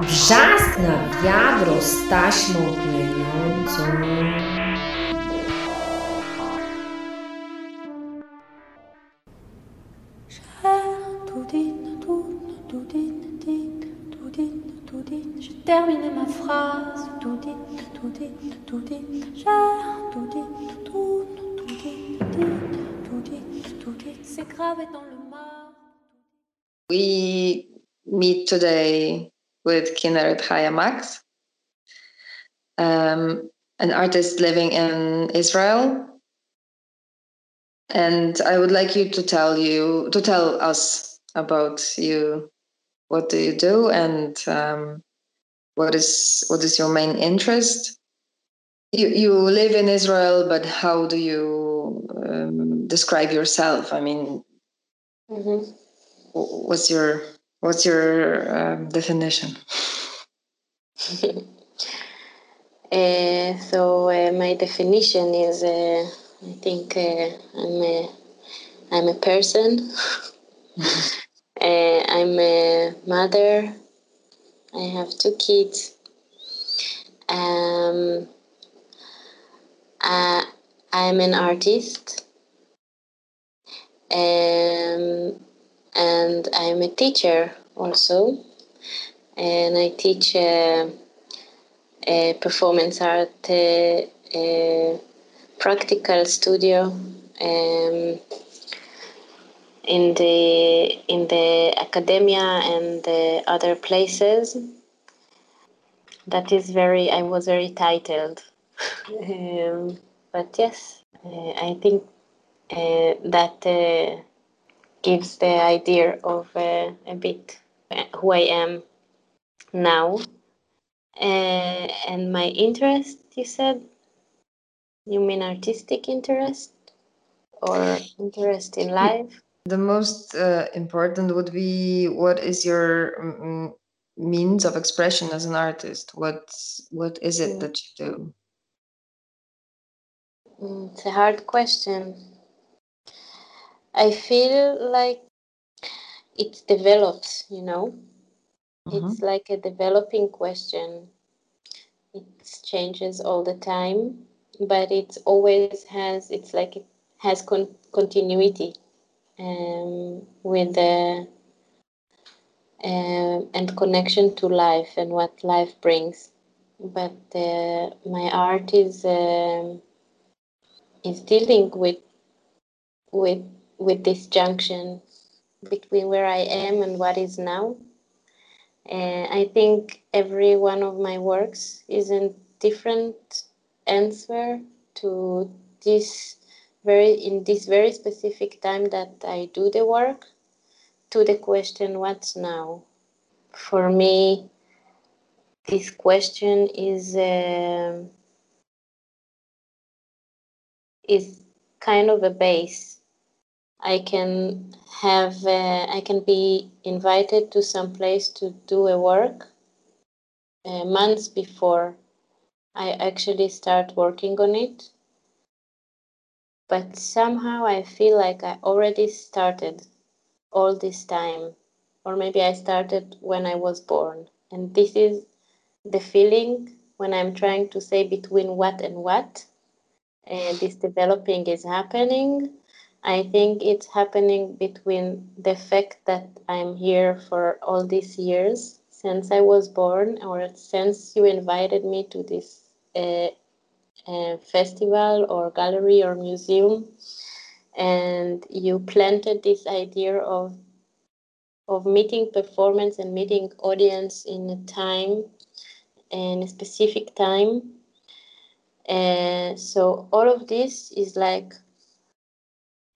Wrzask na wiadro z taśmą klejącą. Je termine ma phrase, tout dit, tout dit, tout dit, j'ai tout dit, tout, tout dit, tout dit, tout dit, c'est gravé dans le marbre. We meet today with Kineret Haya Max, um, an artist living in Israel. And I would like you to tell you to tell us about you. What do you do, and um, what is what is your main interest? You you live in Israel, but how do you um, describe yourself? I mean, Mm-hmm. What's your what's your um, definition? Uh, so uh, my definition is, uh, I think uh, I'm a I'm a person. I'm a mother. I have two kids. Um, uh, I'm an artist. Um, and I'm a teacher also. And I teach uh, uh, performance art, uh, practical studio. Um, in the in the academia and the other places. That is very. I was very titled, um, but yes, uh, I think uh, that gives the idea of uh, a bit who I am now. Uh, and my interest, you said, you mean artistic interest or interest in life? The most uh, important would be what is your mm, means of expression as an artist? What what is it Mm. that you do? It's a hard question. I feel like it develops, you know? It's like a developing question. It changes all the time, but it always has, it's like it has con- continuity um, with the um, and connection to life and what life brings. But uh, my art is um, is dealing with with with this junction between where I am and what is now. And I think every one of my works is a different answer to this very in this very specific time that I do the work to the question what's now. For me, this question is um is kind of a base. I can have uh, I can be invited to some place to do a work uh, months before I actually start working on it. But somehow I feel like I already started all this time, or maybe I started when I was born. And this is the feeling when I'm trying to say between what and what, and this developing is happening. I think it's happening between the fact that I'm here for all these years since I was born, or since you invited me to this uh, uh, festival or gallery or museum, and you planted this idea of of meeting performance and meeting audience in a time, in a specific time. And so all of this is like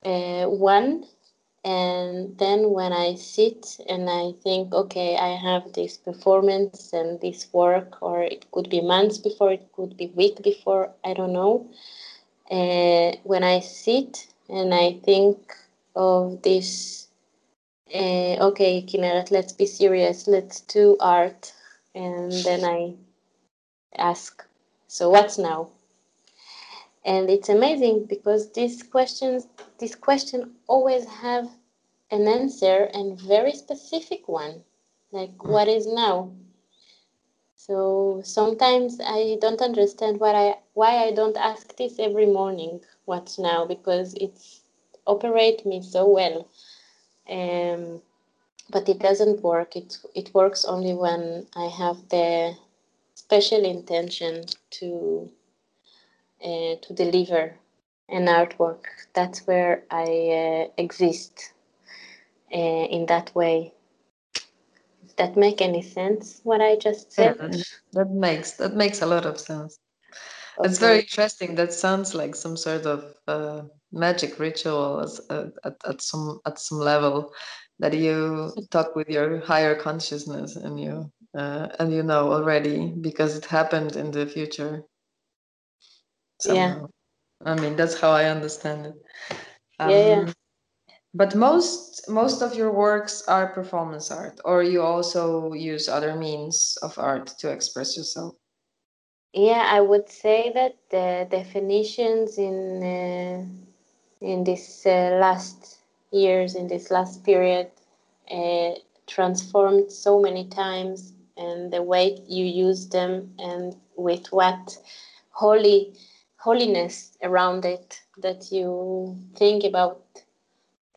uh, one and then when i sit and i think okay i have this performance and this work or it could be months before it could be week before i don't know. Uh, when i sit and i think of this uh, okay Kineret, let's be serious let's do art and then i ask so what's now and it's amazing because these questions this question always have an answer and very specific one, like what is now. So sometimes I don't understand what I why I don't ask this every morning. What's now? Because it's operate me so well. Um, but it doesn't work. It it works only when I have the special intention to uh, to deliver an artwork. That's where I uh, exist uh, in that way. Does that make any sense? What I just said? Yeah, that makes that makes a lot of sense. Okay. It's very interesting. That sounds like some sort of uh, magic ritual uh, at, at some at some level that you talk with your higher consciousness and you uh, and you know already because it happened in the future. Somehow. Yeah. I mean that's how I understand it. Um, yeah, yeah. But most most of your works are performance art, or you also use other means of art to express yourself. Yeah, I would say that the definitions in uh, in this uh, last years, in this last period, uh, transformed so many times, and the way you use them, and with what holy holiness around it that you think about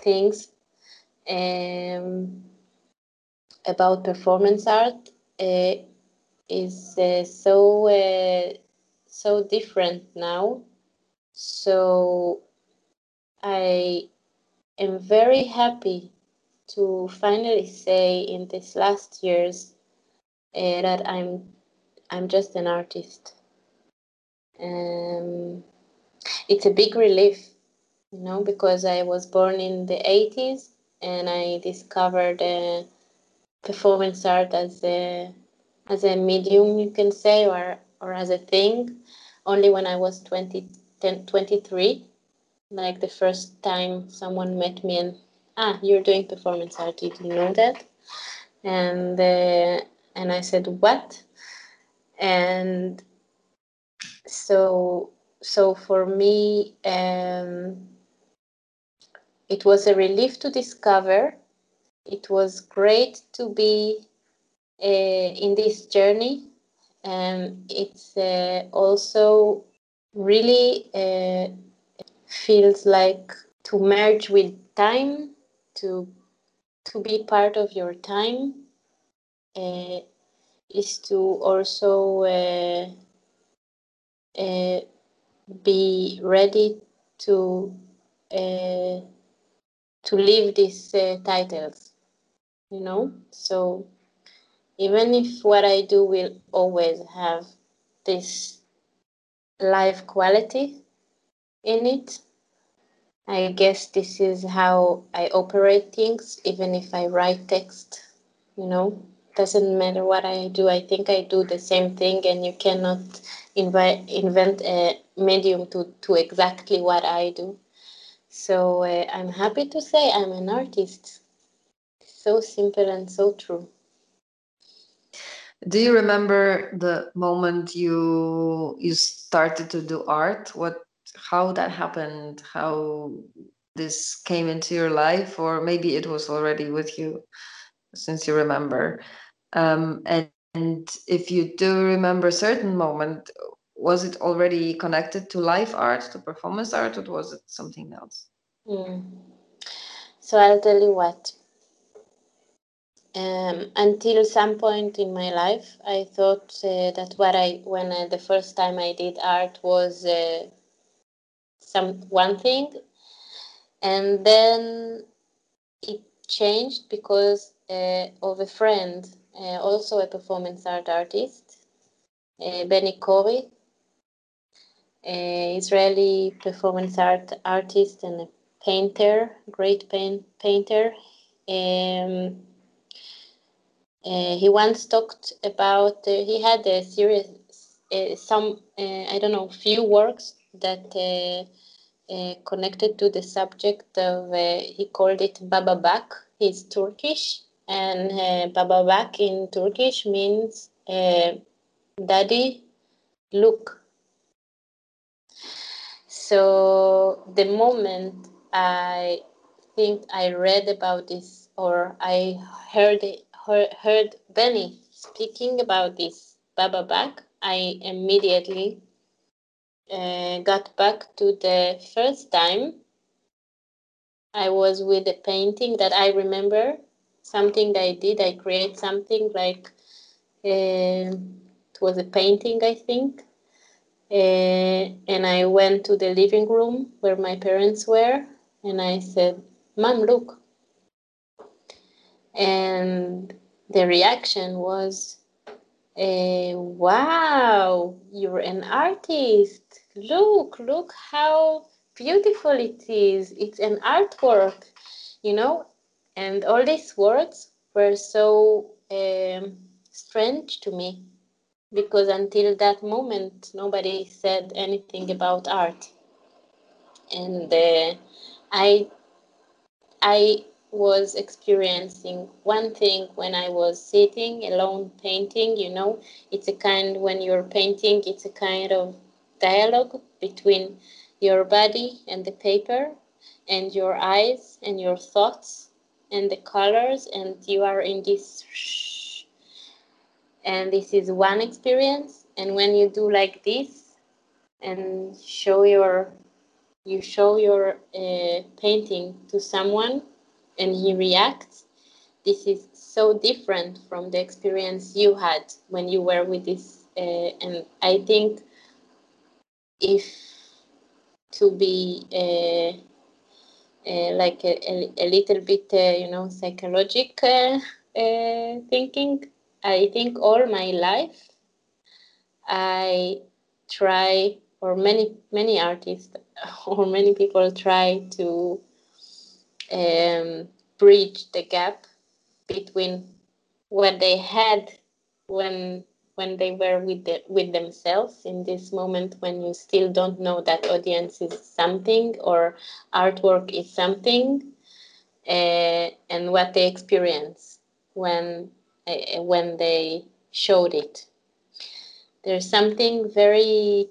things um, about performance art uh, is uh, so uh, so different now. So I am very happy to finally say in these last years that I'm I'm just an artist. Um, it's a big relief, you know, because I was born in the 80s and I discovered uh, performance art as a as a medium, you can say, or or as a thing, only when I was 20, 10, 23. Like the first time someone met me and ah, you're doing performance art. Did you know that? And uh, and I said what? And so so for me, um, it was a relief to discover. It was great to be uh, in this journey. Um, it's uh, also really uh, feels like to merge with time, to to be part of your time, uh, is to also uh, be ready to uh, to leave these uh, titles you know? So even if what i do will always have this live quality in it i guess this is how i operate things even if i write text you know doesn't matter what i do i think i do the same thing and you cannot invite, invent a medium to, to exactly what I do. So uh, I'm happy to say I'm an artist. So simple and so true. Do you remember the moment you you started to do art? What how that happened? How this came into your life, or maybe it was already with you since you remember. Um, and and if you do remember a certain moment, was it already connected to live art, to performance art, or was it something else? Mm. So I'll tell you what. Um, until some point in my life, I thought uh, that what I when uh, the first time I did art was uh, some one thing, and then it changed because of a friend, uh, also a performance art artist, uh, Benny Corey, Israeli performance art artist and a painter, great paint, painter. Um, uh, he once talked about, uh, he had a series, uh, some, I don't know, few works that connected to the subject of, he called it Baba Bak. He's Turkish, and Baba Bak in Turkish means daddy, look. So the moment I think I read about this or I heard heard, heard Benny speaking about this Baba Bak, I immediately uh, got back to the first time I was with a painting that I remember something I did. I create something like uh, it was a painting, I think, uh, and I went to the living room where my parents were, and I said, "Mom, look." And the reaction was, uh, "Wow, you're an artist! Look, look how beautiful it is! It's an artwork, you know." And all these words were so um, strange to me because until that moment nobody said anything about art. And uh, i i was experiencing one thing when i was sitting alone painting you know? It's a kind when you're painting it's a kind of dialogue between your body and the paper and your eyes and your thoughts and the colors and you are in this and this is one experience. And when you do like this and show your you show your uh, painting to someone and he reacts this is so different from the experience you had when you were with this uh, and i think if to be uh, like a, a, a, little bit uh, you know psychological thinking. I think all my life I try, or many many artists or many people try to um, bridge the gap between what they had when when they were with the, with themselves in this moment when you still don't know that audience is something or artwork is something uh, and what they experience when uh, when they showed it. There's something very,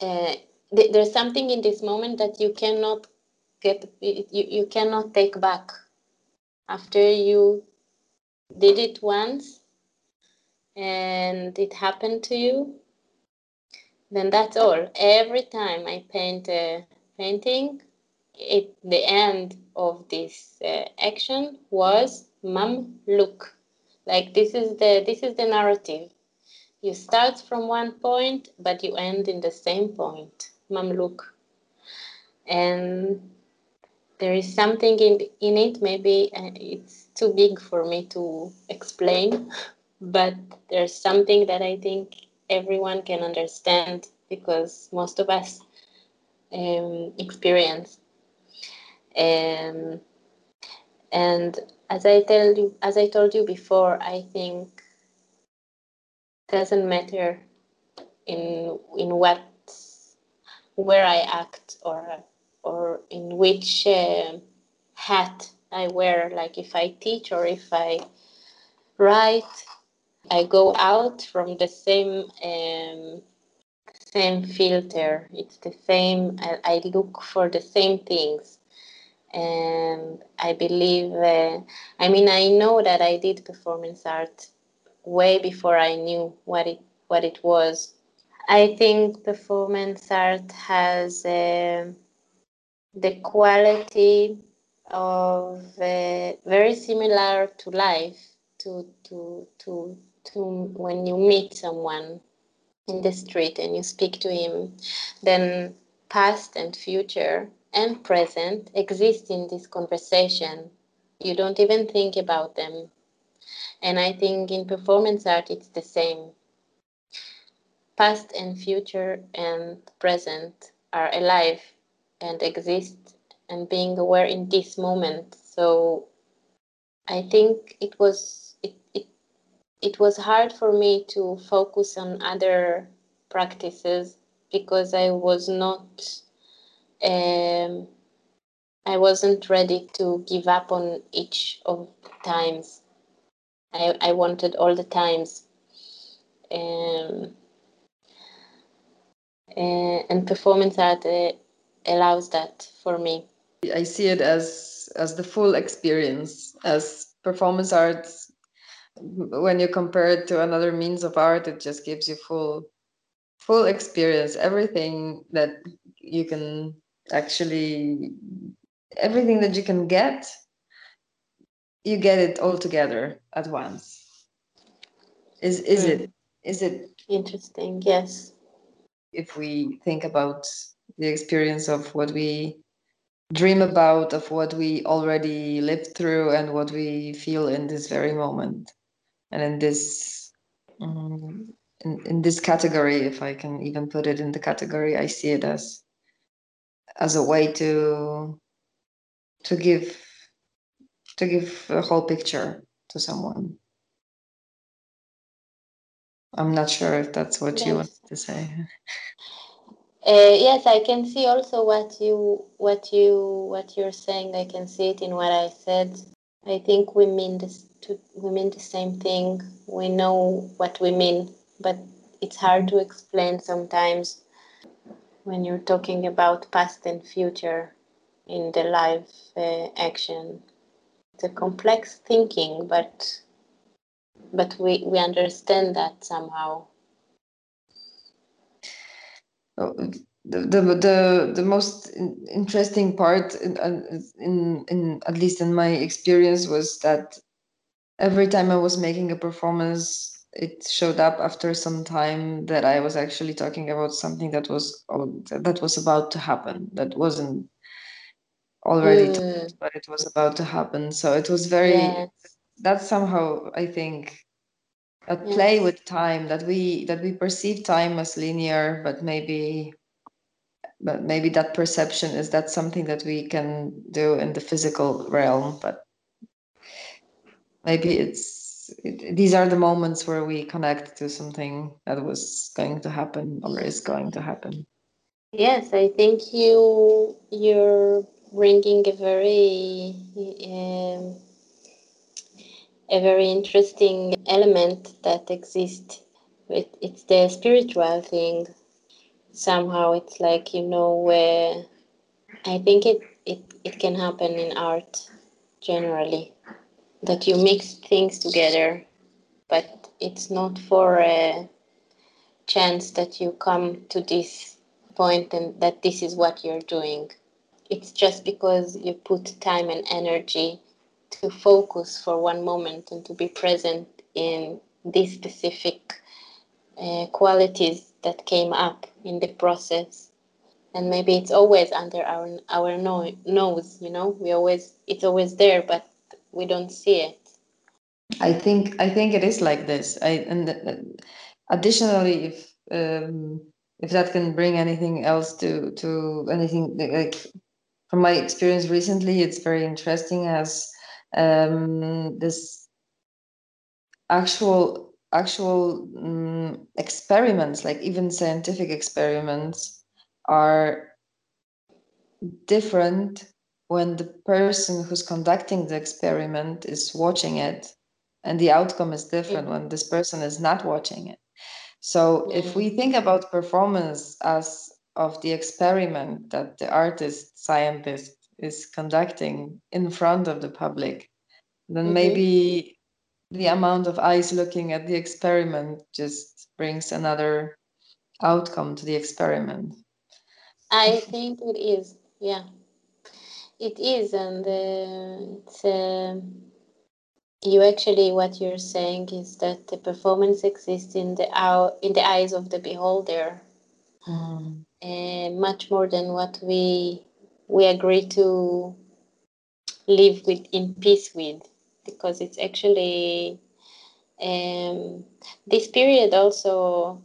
uh, th- there's something in this moment that you cannot get, you, you cannot take back. After you did it once and it happened to you, then that's all. Every time I paint a painting, it the end of this uh, action was mom look like this is the this is the narrative you start from one point, but you end in the same point, Mamluk. And there is something in, in it, maybe uh, it's too big for me to explain, but there's something that I think everyone can understand because most of us um, experience. Um, and as I tell you, as I told you before, I think it doesn't matter in in what where I act or or in which uh, hat I wear. Like if I teach or if I write, I go out from the same um, same filter. It's the same. I, I, look for the same things, and I believe. Uh, I mean, I know that I did performance art way before I knew what it what it was. I think performance art has uh, the quality of uh, very similar to life, to to to to when you meet someone in the street and you speak to him, then past and future and present exist in this conversation. You don't even think about them and I think in performance art, it's the same. Past and future and present are alive and exist and being aware in this moment. So I think it was it was hard for me to focus on other practices because I was not um, I wasn't ready to give up on each of times I, I wanted all the times. Um, uh, and performance art uh, allows that for me. I see it as as the full experience as performance arts when you compare it to another means of art it just gives you full full experience. Everything that you can actually everything that you can get you get it all together at once. Is is mm. it is it interesting yes. if we think about the experience of what we dream about of what we already lived through and what we feel in this very moment and in this um, in, in this category if i can even put it in the category i see it as as a way to to give to give a whole picture to someone. I'm not sure if that's what yes. you want to say. Uh, yes i can see also what you what you what you're saying. I can see it in what i said i think we mean this to, we mean the same thing we know what we mean but it's hard to explain sometimes when you're talking about past and future in the live uh, action. It's a complex thinking, but but we, we understand that somehow. Oh, the, the the the most interesting part in, in in at least in my experience was that every time I was making a performance it showed up after some time that I was actually talking about something that was that was about to happen. That wasn't already, mm. but it was about to happen. So it was very. Yes. That's somehow I think a yes. play with time that we that we perceive time as linear, but maybe but maybe that perception is that something that we can do in the physical realm, but maybe it's it, these are the moments where we connect to something that was going to happen or is going to happen. Yes i think you you're bringing a very um, a very interesting element that exists. It, it's the spiritual thing somehow it's like you know where i think it, it it can happen in art generally that you mix things together, but it's not for a chance that you come to this point and that this is what you're doing. It's just because you put time and energy to focus for one moment and to be present in these specific uh, qualities that came up in the process. And maybe it's always under our our no- nose you know? We always it's always there but we don't see it. I think i think it is like this. I and uh, additionally if um, if that can bring anything else to to anything like from my experience recently it's very interesting as um, this actual actual um, experiments like even scientific experiments are different when the person who's conducting the experiment is watching it and the outcome is different when this person is not watching it so if we think about performance as of the experiment that the artist scientist is conducting in front of the public then mm-hmm. maybe the amount of eyes looking at the experiment just brings another outcome to the experiment. I think it is yeah. It is and uh, it's uh, you actually what you're saying is that the performance exists in the in the eyes of the beholder. Mm. and much more than what we we agree to live with in peace with because it's actually um, this period also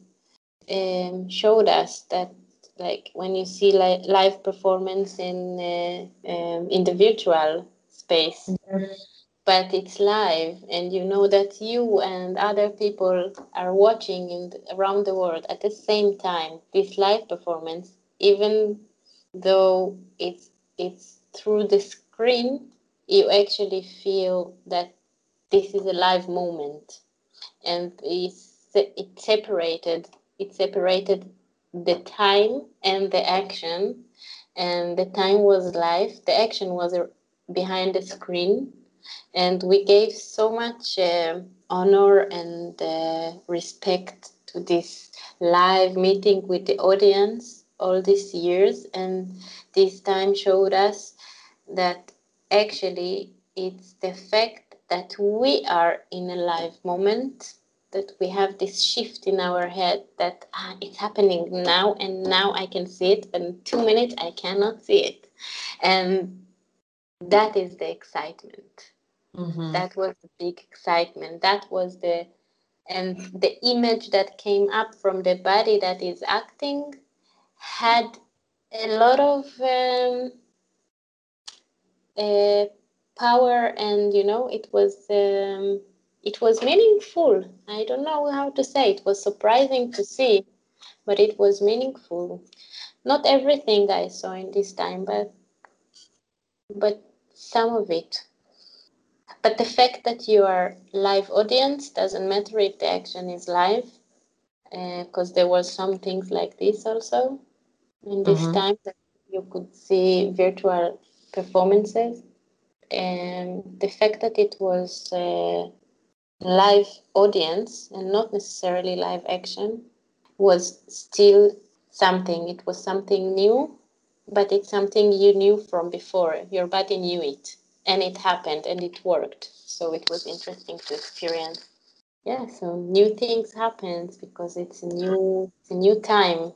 um, showed us that like when you see li- live performance in uh, um, in the virtual space mm-hmm but it's live and you know that you and other people are watching in around the world at the same time this live performance even though it's it's through the screen you actually feel that this is a live moment. And it's it separated it separated the time and the action. And the time was live. The action was behind the screen, and we gave so much uh, honor and uh, respect to this live meeting with the audience all these years, and this time showed us that actually it's the fact that we are in a live moment that we have this shift in our head that ah, it's happening now and now I can see it, but in two minutes I cannot see it. And that is the excitement. Mm-hmm. That was the big excitement. That was the and the image that came up from the body that is acting had a lot of um, uh, power and you know it was um, it was meaningful. I don't know how to say. It was surprising to see, but it was meaningful. Not everything I saw in this time, but but some of it. But the fact that you are live audience doesn't matter if the action is live, because uh, there were some things like this also in this mm-hmm. time that you could see virtual performances, and the fact that it was. Uh, live audience and not necessarily live action was still something. It was something new, but it's something you knew from before. Your body knew it and it happened and it worked. So it was interesting to experience. Yeah, so new things happens because it's a new it's a new time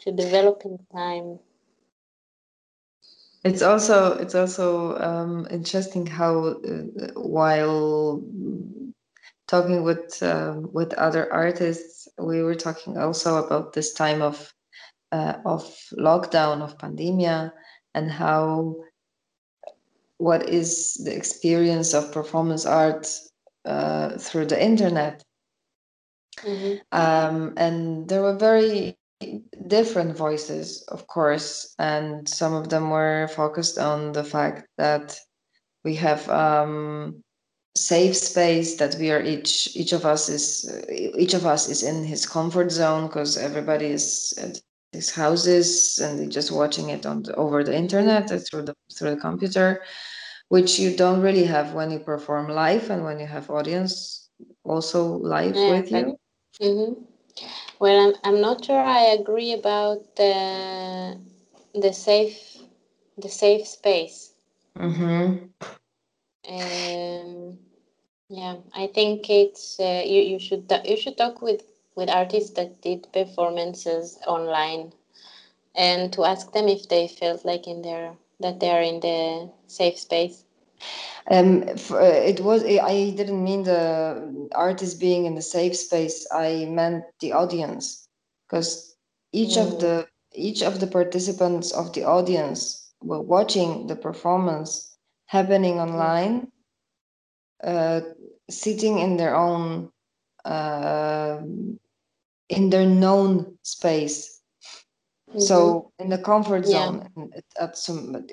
to developing time. It's also it's also um, interesting how uh, while talking with um, with other artists, we were talking also about this time of uh, of lockdown of pandemia and how what is the experience of performance art uh, through the internet. Mm-hmm. Um, and there were very different voices, of course, and some of them were focused on the fact that we have um, safe space that we are each each of us is each of us is in his comfort zone because everybody is at his houses and they're just watching it on the, over the internet through the through the computer which you don't really have when you perform live and when you have audience also live yeah, with you mm-hmm. Well I'm, I'm not sure i agree about the the safe the safe space mm-hmm. Um, yeah, I think it's uh, you. You should you should talk with with artists that did performances online, and to ask them if they felt like in their that they are in the safe space. Um, uh, it was I didn't mean the artist being in the safe space. I meant the audience, because each mm. of the each of the participants of the audience were watching the performance happening online, uh, sitting in their own, uh, in their known space. Mm-hmm. So in the comfort zone yeah. at some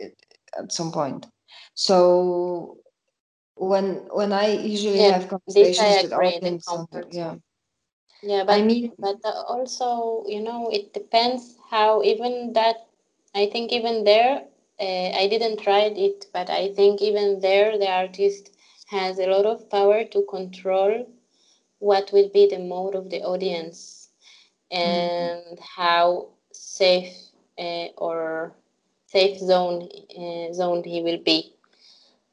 at some point. So when when I usually yeah, have conversations with audience, yeah. Yeah, but I mean, but also you know it depends how even that. I think even there uh, I didn't try it, but I think even there the artist has a lot of power to control what will be the mode of the audience and mm-hmm. how safe uh, or safe zone uh, zone he will be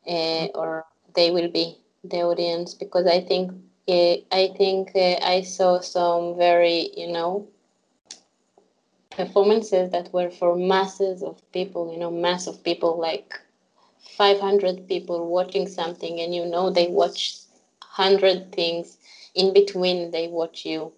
uh, or they will be the audience because I think uh, I think uh, I saw some very you know performances that were for masses of people, you know, mass of people, like 500 people watching something, and you know they watch 100 things in between, they watch you.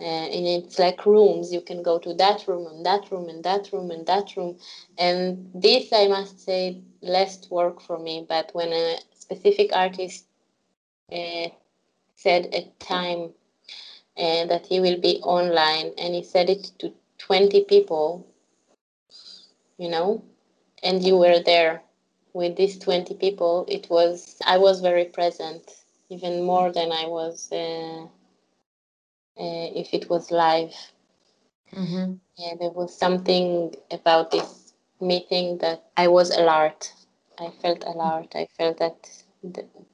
Uh, and it's like rooms. You can go to that room and that room and that room and that room. And this, I must say, less work for me. But when a specific artist uh, said a time uh, that he will be online and he said it to 20 people, you know, and you were there with these 20 people, it was, I was very present, even more than I was uh, uh, if it was live. Mm-hmm. Yeah, there was something about this meeting that I was alert. I felt alert. I felt that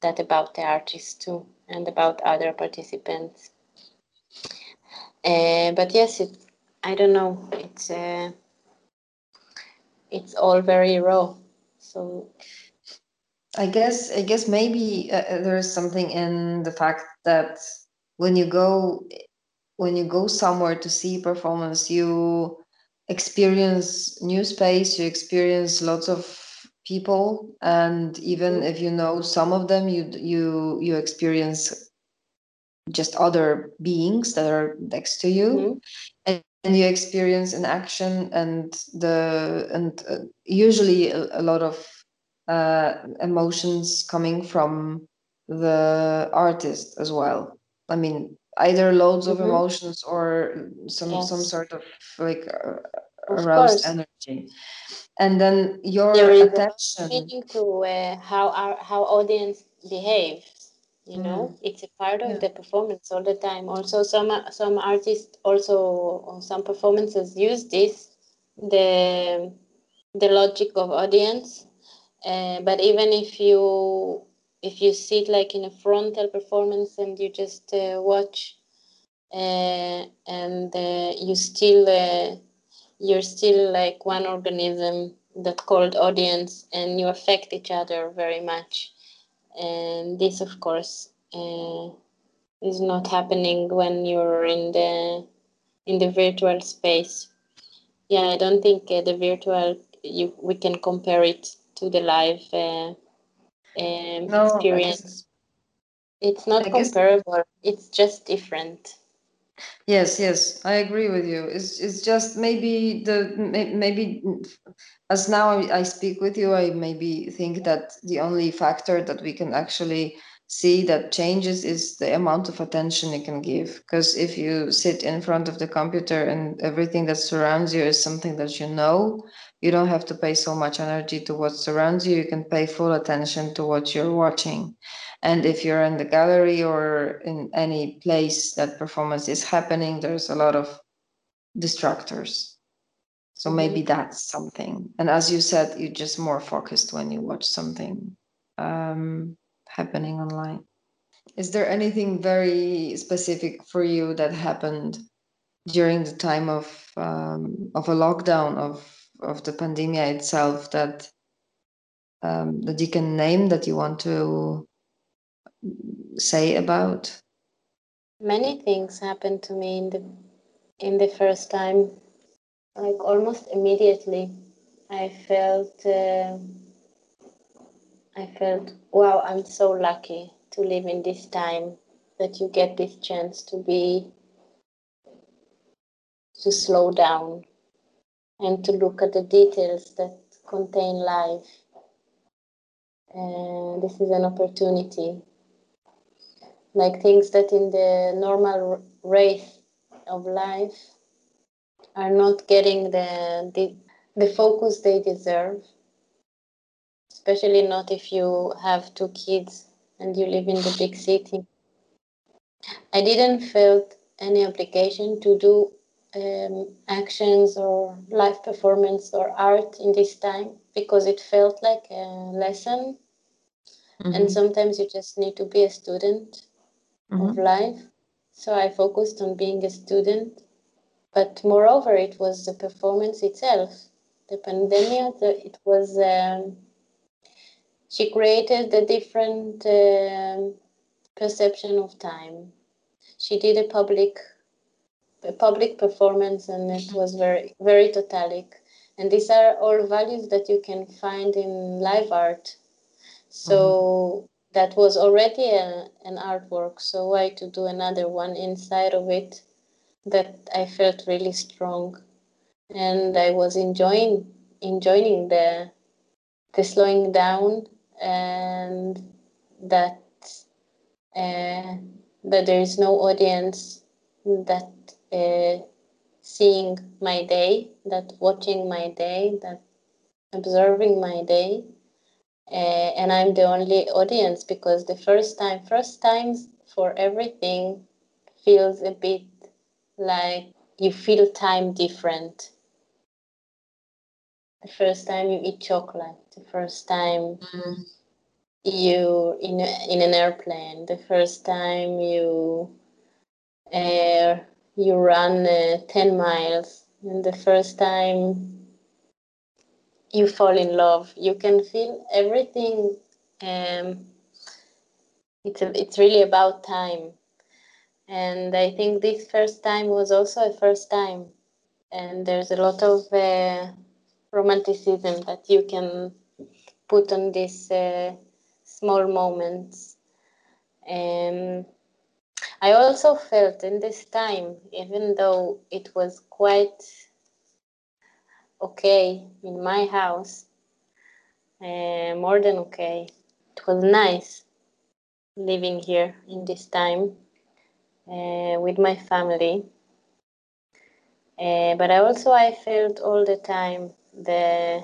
that about the artist too and about other participants. Uh, but yes, it, I don't know. It's uh, it's all very raw. So I guess I guess maybe uh, uh there is something in the fact that when you go when you go somewhere to see performance, you experience new space. You experience lots of people, and even if you know some of them, you you you experience just other beings that are next to you. Mm-hmm. And, and you experience an action and the and uh, usually a, a lot of uh, emotions coming from the artist as well. I mean, either loads mm-hmm. of emotions or some yes. some sort of like uh, aroused energy. And then your there is attention. Meaning to uh, how our how audience behave. You know, mm. it's a part of yeah. the performance all the time. Also, some some artists also some performances use this the the logic of audience uh, but even if you if you sit like in a frontal performance and you just uh, watch uh, and uh, you still uh, you're still like one organism that called audience and you affect each other very much. And this of course uh, is not happening when you're in the in the virtual space. Yeah i don't think the virtual you we can compare it to the live uh, um, no, experience. It's not I comparable. It's just different. Yes, yes, I agree with you. It's it's just maybe the maybe as now I speak with you, I maybe think that the only factor that we can actually see that changes is the amount of attention you can give. Because if you sit in front of the computer and everything that surrounds you is something that you know, you don't have to pay so much energy to what surrounds you. You can pay full attention to what you're watching. And if you're in the gallery or in any place that performance is happening, there's a lot of distractors. So mm-hmm. maybe that's something. And as you said, you're just more focused when you watch something um, happening online. Is there anything very specific for you that happened during the time of um, of a lockdown of of the pandemic itself that um, that you can name that you want to say about? Many things happened to me in the in the first time, like almost immediately. I felt uh, I felt wow, I'm so lucky to live in this time that you get this chance to be to slow down and to look at the details that contain life. And this is an opportunity. Like things that in the normal race of life are not getting the, the, the focus they deserve, especially not if you have two kids and you live in the big city. I didn't felt any obligation to do um, actions or live performance or art in this time because it felt like a lesson. Mm-hmm. And sometimes you just need to be a student mm-hmm. of life. So I focused on being a student. But moreover, it was the performance itself. The pandemic, the, it was, um, she created a different uh, perception of time. She did a public a public performance and it was very very totalic and these are all values that you can find in live art so mm-hmm. that was already a, an artwork so why to do another one inside of it that i felt really strong and i was enjoying enjoying the the slowing down and that uh, that there is no audience that uh, seeing my day, that watching my day, that observing my day. Uh, and I'm the only audience because the first time, first times for everything feels a bit like you feel time different. The first time you eat chocolate, the first time mm. you in in an airplane, the first time you uh, you run uh, ten miles, and the first time you fall in love, you can feel everything. Um, it's a, it's really about time, and I think this first time was also a first time, and there's a lot of uh, romanticism that you can put on these uh, small moments. Um, I also felt in this time, even though it was quite okay in my house, uh, more than okay, it was nice living here in this time uh, with my family. Uh, but I also I felt all the time the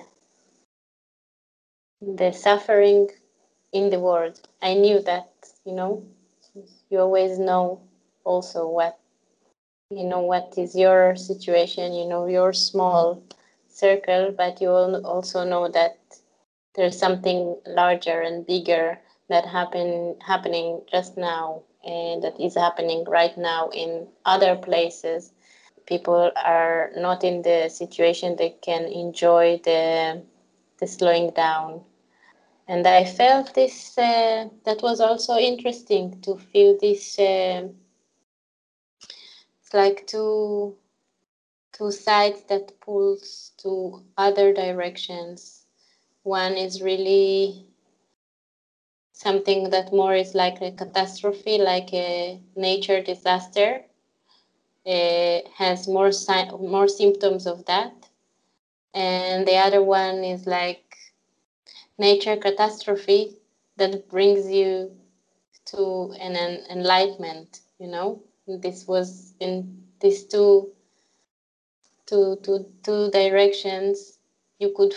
the suffering in the world. I knew that, you know, you always know also what you know what is your situation, you know your small circle, but you also know that there's something larger and bigger that happen happening just now and that is happening right now in other places people are not in the situation they can enjoy the the slowing down. And i felt this uh, that was also interesting to feel this uh, it's like two two sides that pulls to other directions. One is really something that more is like a catastrophe like a nature disaster uh, has more si- more symptoms of that, and the other one is like nature catastrophe that brings you to an, an enlightenment. You know, this was in these two two two two directions. You could,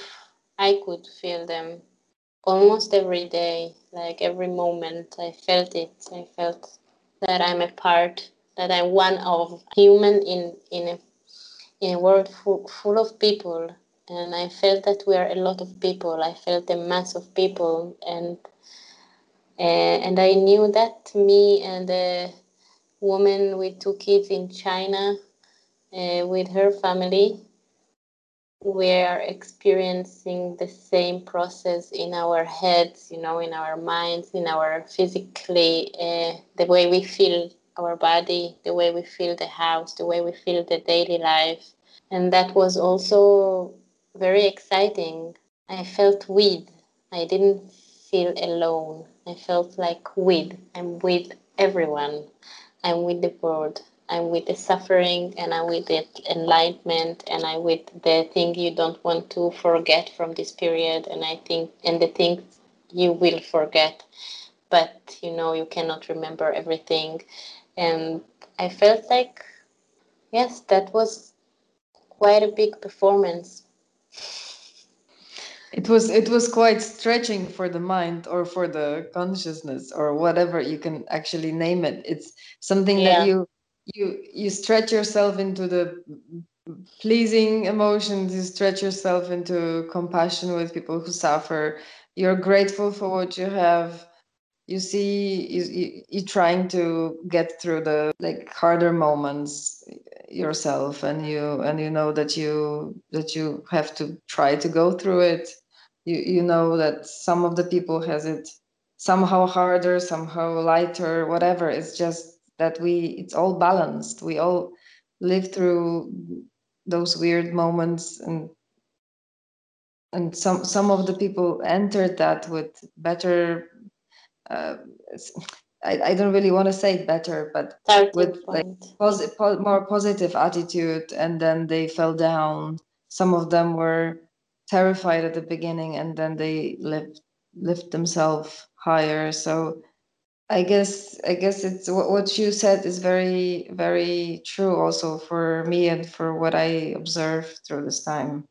I could feel them almost every day, like every moment. I felt it. I felt that I'm a part that I'm one of human in in a in a world full, full of people and I felt that we are a lot of people. I felt a mass of people and uh, and I knew that me and the woman with two kids in China uh, with her family we are experiencing the same process in our heads, you know, in our minds, in our physically, uh, the way we feel our body, the way we feel the house, the way we feel the daily life. And that was also very exciting. I felt with. I didn't feel alone. I felt like with. I'm with everyone. I'm with the world. I'm with the suffering and I'm with the enlightenment and I'm with the thing you don't want to forget from this period and I think and the things you will forget but you know you cannot remember everything and I felt like yes that was quite a big performance. It was it was quite stretching for the mind or for the consciousness or whatever you can actually name it. It's something yeah. that you you you stretch yourself into the pleasing emotions you stretch yourself into compassion with people who suffer. You're grateful for what you have you see you, you, you trying to get through the like harder moments yourself and you and you know that you that you have to try to go through it. You you know that some of the people has it somehow harder somehow lighter whatever. It's just that we it's all balanced. We all live through those weird moments and and some some of the people entered that with better uh, I, I don't really want to say it better, but with like posi- po- more positive attitude, and then they fell down. Some of them were terrified at the beginning, and then they lift lift themselves higher. So I guess I guess it's what, what you said is very very true also for me and for what I observed through this time.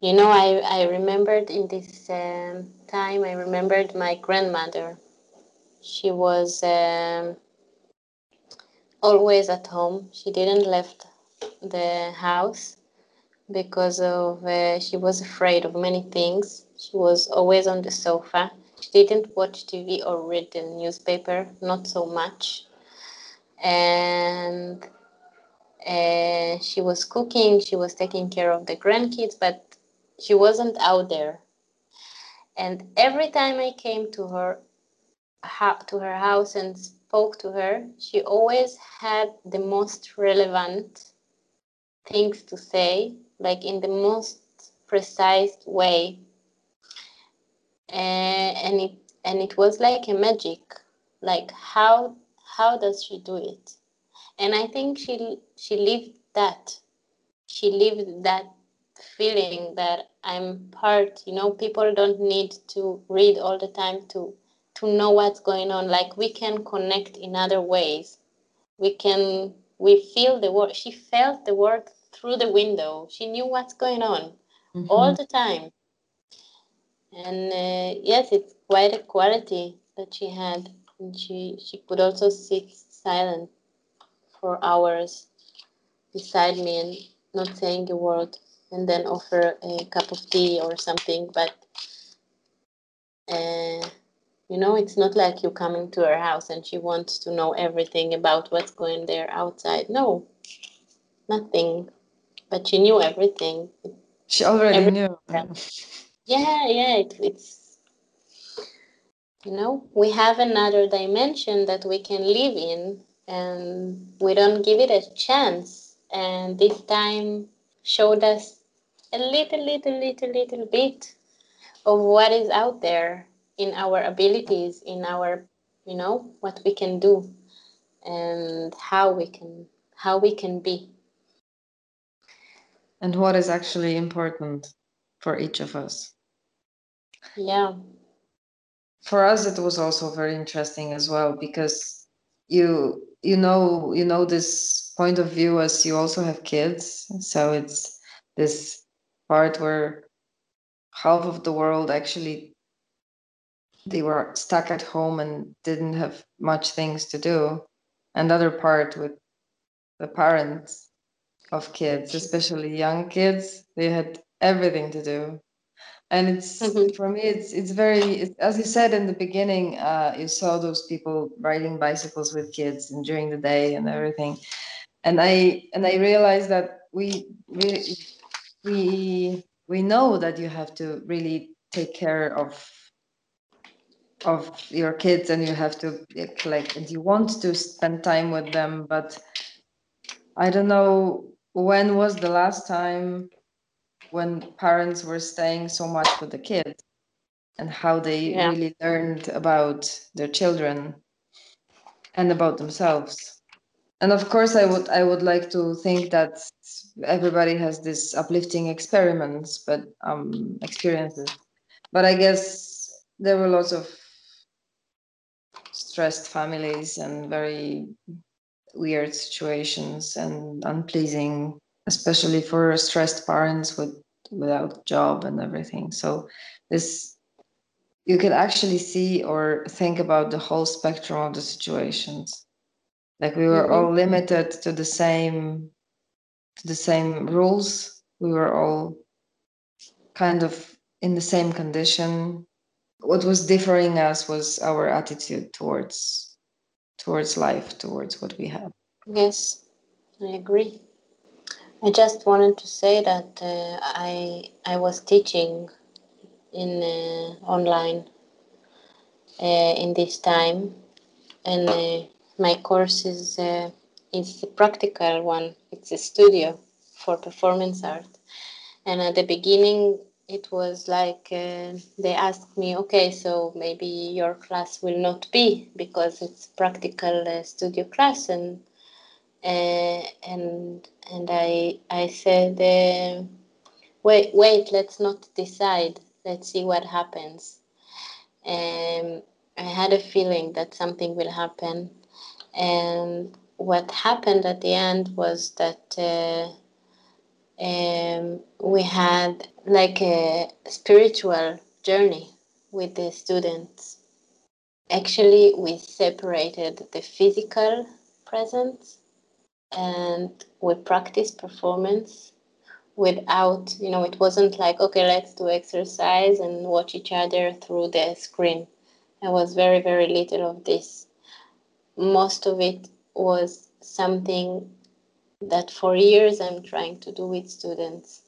You know, I, I remembered in this um, time, I remembered my grandmother. She was um, always at home. She didn't left the house. because of uh, she was afraid of many things. She was always on the sofa. She didn't watch TV or read the newspaper, not so much. And uh, she was cooking, she was taking care of the grandkids, but she wasn't out there. And every time I came to her, to her house and spoke to her, she always had the most relevant things to say, like in the most precise way. Uh, and it and it was like a magic. Like how how does she do it? And I think she she lived that. She lived that feeling that I'm part, you know, people don't need to read all the time to to know what's going on. Like we can connect in other ways. We can we feel the world. She felt the world through the window. She knew what's going on mm-hmm. all the time. And uh, yes, it's quite a quality that she had. And she she could also sit silent for hours beside me and not saying a word and then offer a cup of tea or something but uh, you know it's not like you coming to her house and she wants to know everything about what's going there outside. No. Nothing. But she knew everything. She already everything. knew. Yeah yeah it, it's you know we have another dimension that we can live in and we don't give it a chance. And this time showed us a little little little little bit of what is out there in our abilities in our you know what we can do and how we can how we can be. And what is actually important for each of us. Yeah. For us it was also very interesting as well because you you know you know this point of view as you also have kids. So it's this part where half of the world actually they were stuck at home and didn't have much things to do. Another part with the parents of kids especially young kids they had everything to do. And it's mm-hmm. for me it's it's very it's, as you said in the beginning uh, you saw those people riding bicycles with kids and during the day and everything. And i and i realized that we we we we know that you have to really take care of of your kids and you have to collect and you want to spend time with them but i don't know when was the last time when parents were staying so much with the kids and how they yeah. really learned about their children and about themselves and of course i would i would like to think that everybody has this uplifting experiments but um experiences. But i guess there were lots of stressed families and very weird situations and unpleasing especially for stressed parents with without job and everything. So this you can actually see or think about the whole spectrum of the situations like we were all limited to the same to the same rules. We were all kind of in the same condition. What was differing us was our attitude towards towards life towards what we have. Yes i agree. I just wanted to say that uh, I I was teaching in uh, online uh, in this time, and uh, my course is uh, is a practical one. It's a studio for performance art, and at the beginning it was like uh, they asked me, okay, so maybe your class will not be because it's practical studio class and uh, and and I I said, uh, wait wait, let's not decide. Let's see what happens. Um, I had a feeling that something will happen, and what happened at the end was that uh, um, we had like a spiritual journey with the students. Actually, we separated the physical presence and we practiced performance without you know it wasn't like okay let's do exercise and watch each other through the screen there was very very little of this most of it was something that for years i'm trying to do with students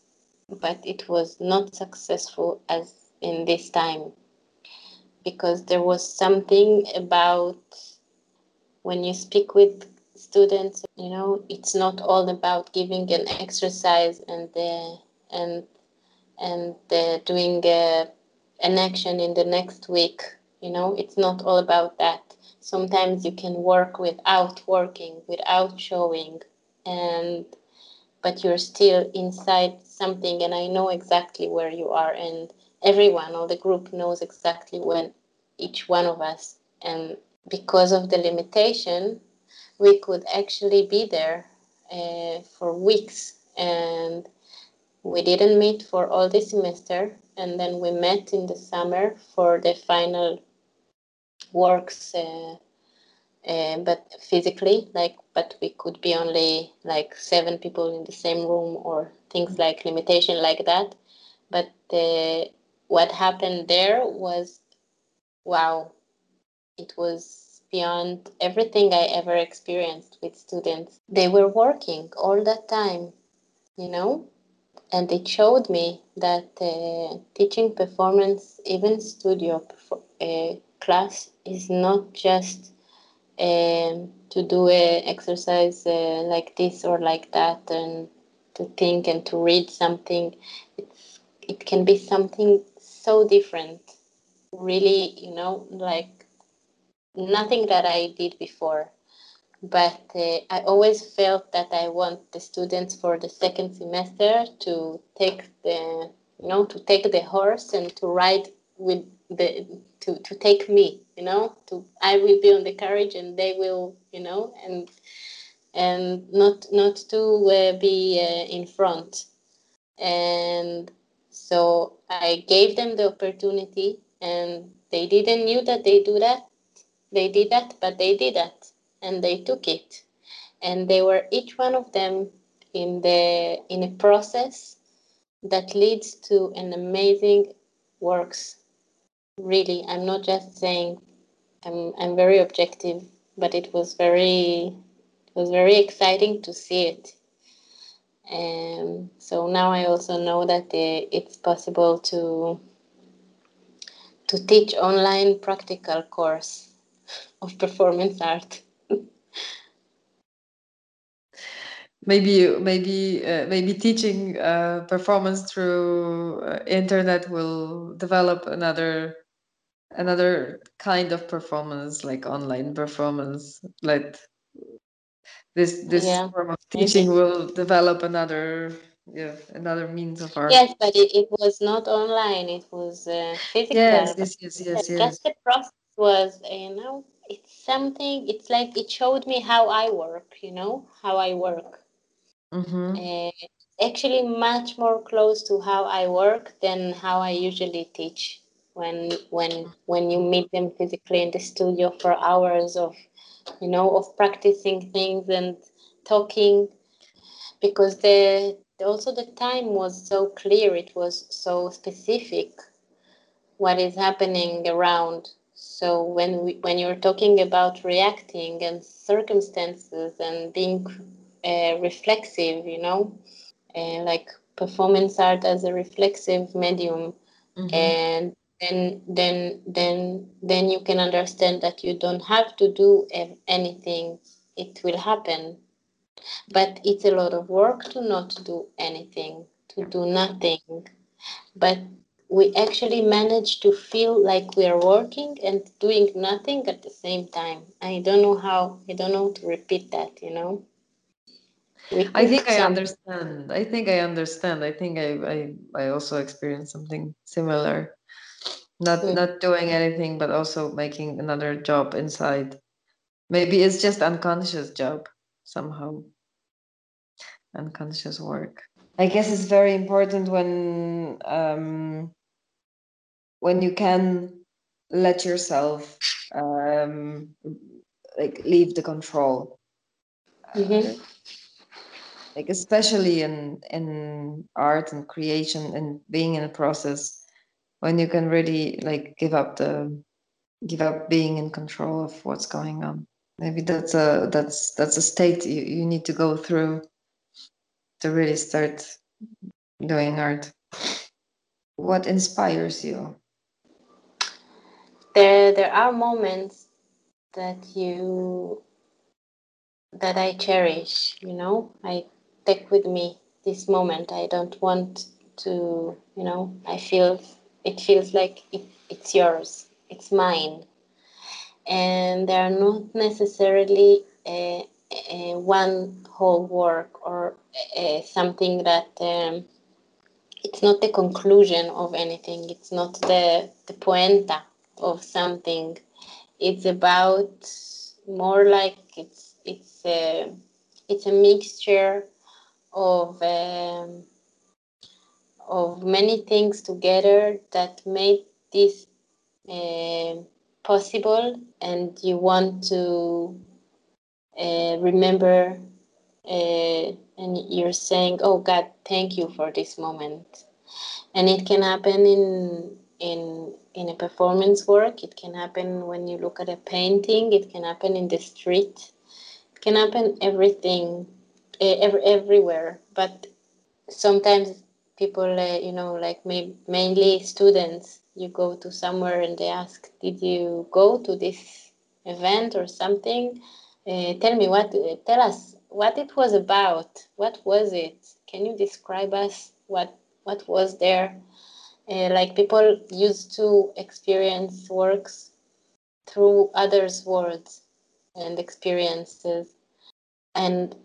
but it was not successful as in this time. Because there was something about when you speak with students you know it's not all about giving an exercise and uh, and and doing an action in the next week you know it's not all about that sometimes you can work without working without showing and but you're still inside something and i know exactly where you are and everyone or the group knows exactly when each one of us and because of the limitation we could actually be there uh, for weeks and we didn't meet for all the semester and then we met in the summer for the final works uh, uh, but physically like but we could be only like seven people in the same room or things like limitation like that but uh, what happened there was wow it was beyond everything I ever experienced with students. They were working all that time, you know, and it showed me that uh, teaching performance, even studio uh, class, is not just um, to do an exercise uh, like this or like that and to think and to read something. It's, it can be something so different, really, you know, like nothing that I did before. But uh, I always felt that I want the students for the second semester to take the, you know, to take the horse and to ride with the, to, to take me, you know, to, I will be on the carriage and they will, you know, and, and not, not to uh, be uh, in front. And so I gave them the opportunity and they didn't knew that they do that they did that, but they did that, and they took it, and they were each one of them in the in a process that leads to an amazing works. Really, I'm not just saying. I'm I'm very objective, but it was very it was very exciting to see it. And so now I also know that it's possible to to teach online practical course of performance art. maybe maybe uh, maybe teaching uh, performance through uh, internet will develop another another kind of performance like online performance like this this yeah. form of teaching will develop another yeah another means of art yes but it, it was not online it was uh, physical yes yes yes yes, yes. just the process was uh, you know it's something it's like it showed me how i work you know how i work mm-hmm. uh, actually much more close to how i work than how i usually teach when when when you meet them physically in the studio for hours of you know of practicing things and talking because the also the time was so clear it was so specific what is happening around so when we, when you're talking about reacting and circumstances and being uh, reflexive you know uh, like performance art as a reflexive medium mm-hmm. and then then then then you can understand that you don't have to do anything it will happen but it's a lot of work to not do anything to do nothing but we actually manage to feel like we are working and doing nothing at the same time i don't know how i don't know to repeat that you know I think I understand. I think I understand. I think I I, I also experienced something similar. Not mm. not doing anything, but also making another job inside. Maybe it's just unconscious job somehow. Unconscious work. I guess it's very important when um, when you can let yourself um, like leave the control. Mm-hmm. Uh, like especially in in art and creation and being in a process when you can really like give up the give up being in control of what's going on maybe that's a that's that's a state you, you need to go through to really start doing art what inspires you there there are moments that you that I cherish, you know. I take with me this moment. I don't want to, you know, I feel it feels like it, it's yours, it's mine. And they are not necessarily a, a one whole work or a, something that um, it's not the conclusion of anything, it's not the, the poenta of something. It's about more like it's it's a it's a mixture of um, of many things together that made this uh, possible, and you want to uh, remember, uh, and you're saying, "Oh God, thank you for this moment," and it can happen in in in a performance work. It can happen when you look at a painting. It can happen in the street. It can happen everything, every, everywhere. But sometimes people, uh, you know, like may, mainly students, you go to somewhere and they ask, "Did you go to this event or something?" Uh, tell me what. Uh, tell us what it was about. What was it? Can you describe us what what was there? Uh, like people used to experience works through others' words and experiences. And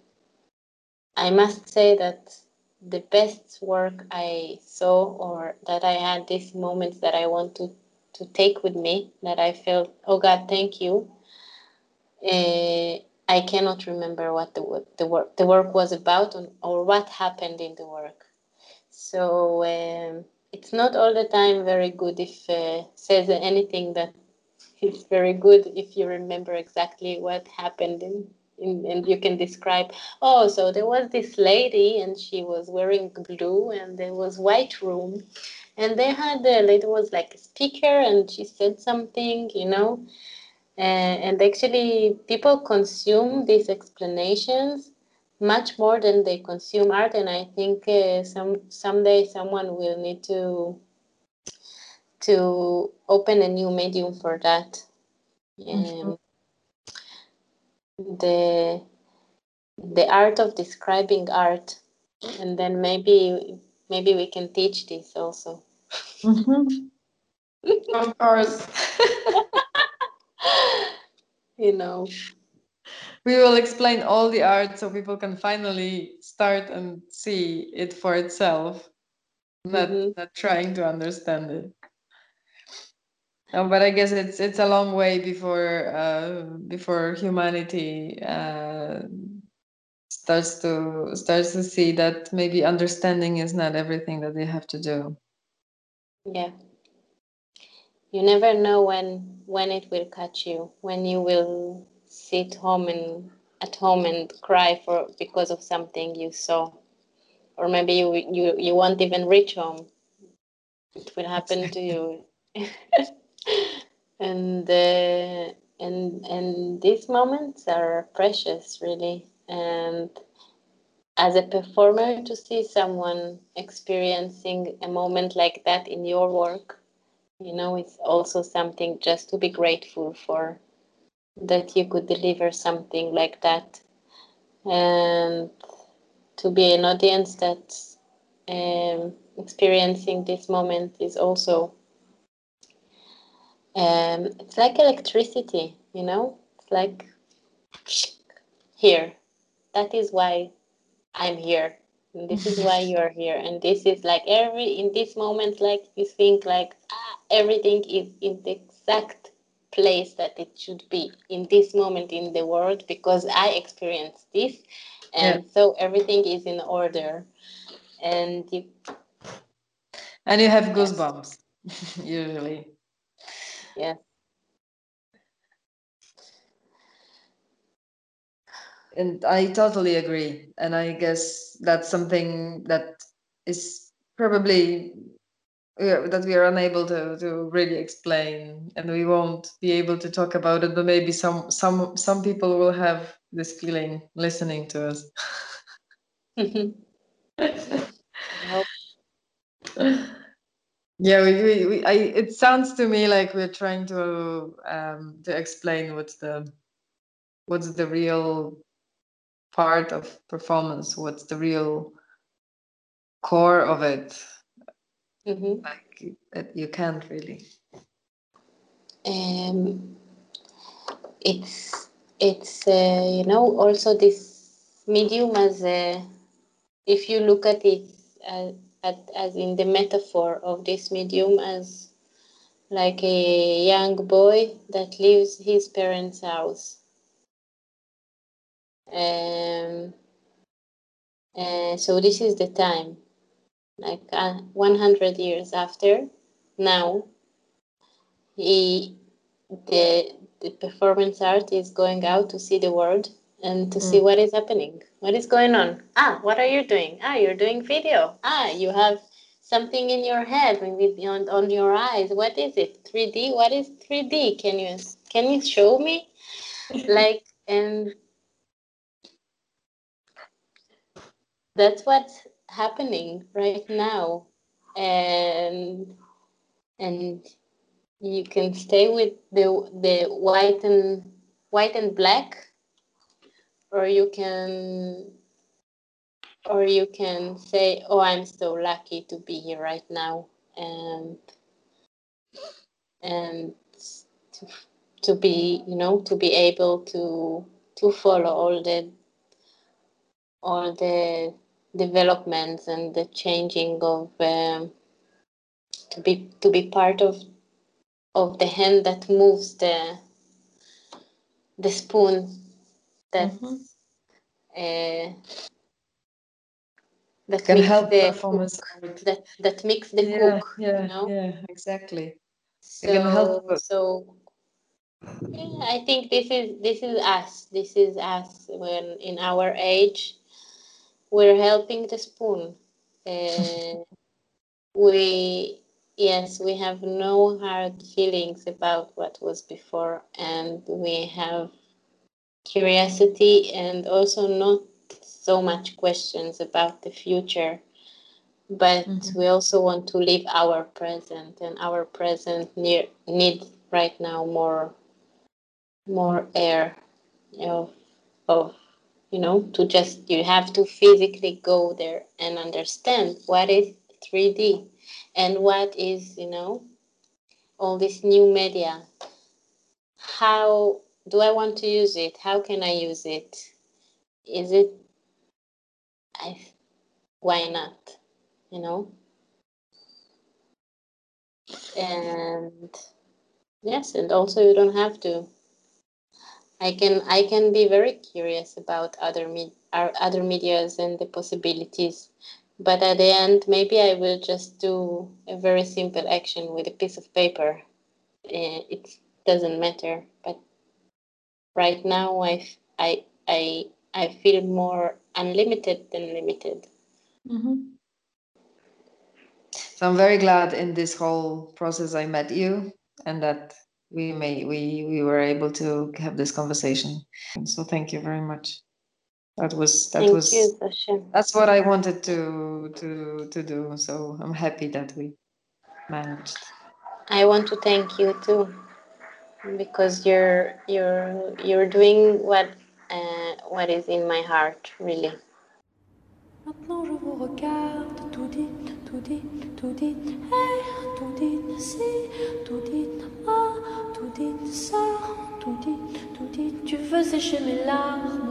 I must say that the best work I saw or that I had these moments that I want to, to take with me, that I felt, oh God, thank you. Uh, I cannot remember what the, the work the work was about or what happened in the work. So um, it's not all the time very good if uh, says anything that is very good if you remember exactly what happened in, in, and you can describe oh so there was this lady and she was wearing blue and there was white room. And they had the lady was like a speaker and she said something you know uh, and actually people consume these explanations much more than they consume art. And i think uh, some someday someone will need to to open a new medium for that. Mm-hmm. The the art of describing art. And then maybe maybe we can teach this also. Mhm. of course. You know. We will explain all the art so people can finally start and see it for itself. Not Mhm. not trying to understand it no but i guess it's it's a long way before uh, before humanity uh, starts to starts to see that maybe understanding is not everything that they have to do. Yeah. You never know when when it will catch you when you will sit home and at home and cry for because of something you saw. Or maybe you you, you won't even reach home. It will happen to you and uh, and and these moments are precious really. And as a performer to see someone experiencing a moment like that in your work you know it's also something just to be grateful for that you could deliver something like that. And to be an audience that's um, experiencing this moment is also um, it's like electricity you know? It's like here. That is why i'm here. And this is why you're here. And this is like every in this moment like you think like ah, everything is in the exact place that it should be in this moment in the world because i experienced this. And yeah. so everything is in order. And you, and you have goosebumps usually yeah. And I totally agree. And I guess that's something that is probably yeah, that we are unable to, to really explain. And we won't be able to talk about it but maybe some some some people will have this feeling listening to us yeah we, we, we, I, it sounds to me like we're trying to um, to explain what's the what's the real part of performance what's the real core of it mm-hmm. like you can't really um it's it's uh, you know also this medium as a if you look at it as, at, as in the metaphor of this medium as like a young boy that leaves his parents' house. Um, uh, so this is the time, like uh, 100 years after now, he the the performance art is going out to see the world and to mm. see what is happening. What is going on? Ah, what are you doing? Ah, you're doing video. Ah, you have something in your head with on, on your eyes. What is it? 3D? What is 3D? Can you can you show me? like and that's what's happening right now. And and you can stay with the the white and white and black or you can or you can say oh i'm so lucky to be here right now and and to, to be you know to be able to to follow all the all the developments and the changing of um, to be to be part of of the hand that moves the the spoon that mm-hmm. uh, that can help the performance cook, that that makes the yeah, cook yeah you know? yeah exactly so so yeah i think this is this is us this is us when in our age we're helping the spoon uh, we yes we have no hard feelings about what was before and we have curiosity and also not so much questions about the future but mm-hmm. we also want to live our present and our present near, needs right now more more air of, of you know to just you have to physically go there and understand what is 3d and what is you know all this new media how do I want to use it? How can I use it? Is it I why not? You know? And yes, and also you don't have to. I can I can be very curious about other med- other medias and the possibilities, but at the end maybe I will just do a very simple action with a piece of paper. Uh, it doesn't matter, but right now I, I, I, I feel more unlimited than limited. Mm-hmm. So I'm very glad in this whole process I met you and that we may we we were able to have this conversation. So thank you very much. That was that thank was you, that's what I wanted to to to do. So I'm happy that we managed. I want to thank you too because you're you're you're doing what uh, what is in my heart really. Maintenant je vous regarde, tout dit, tout dit, tout dit, hey, tout dit, si, tout dit, tout dit, ça, tout dit, tout dit, tu veux sécher mes larmes,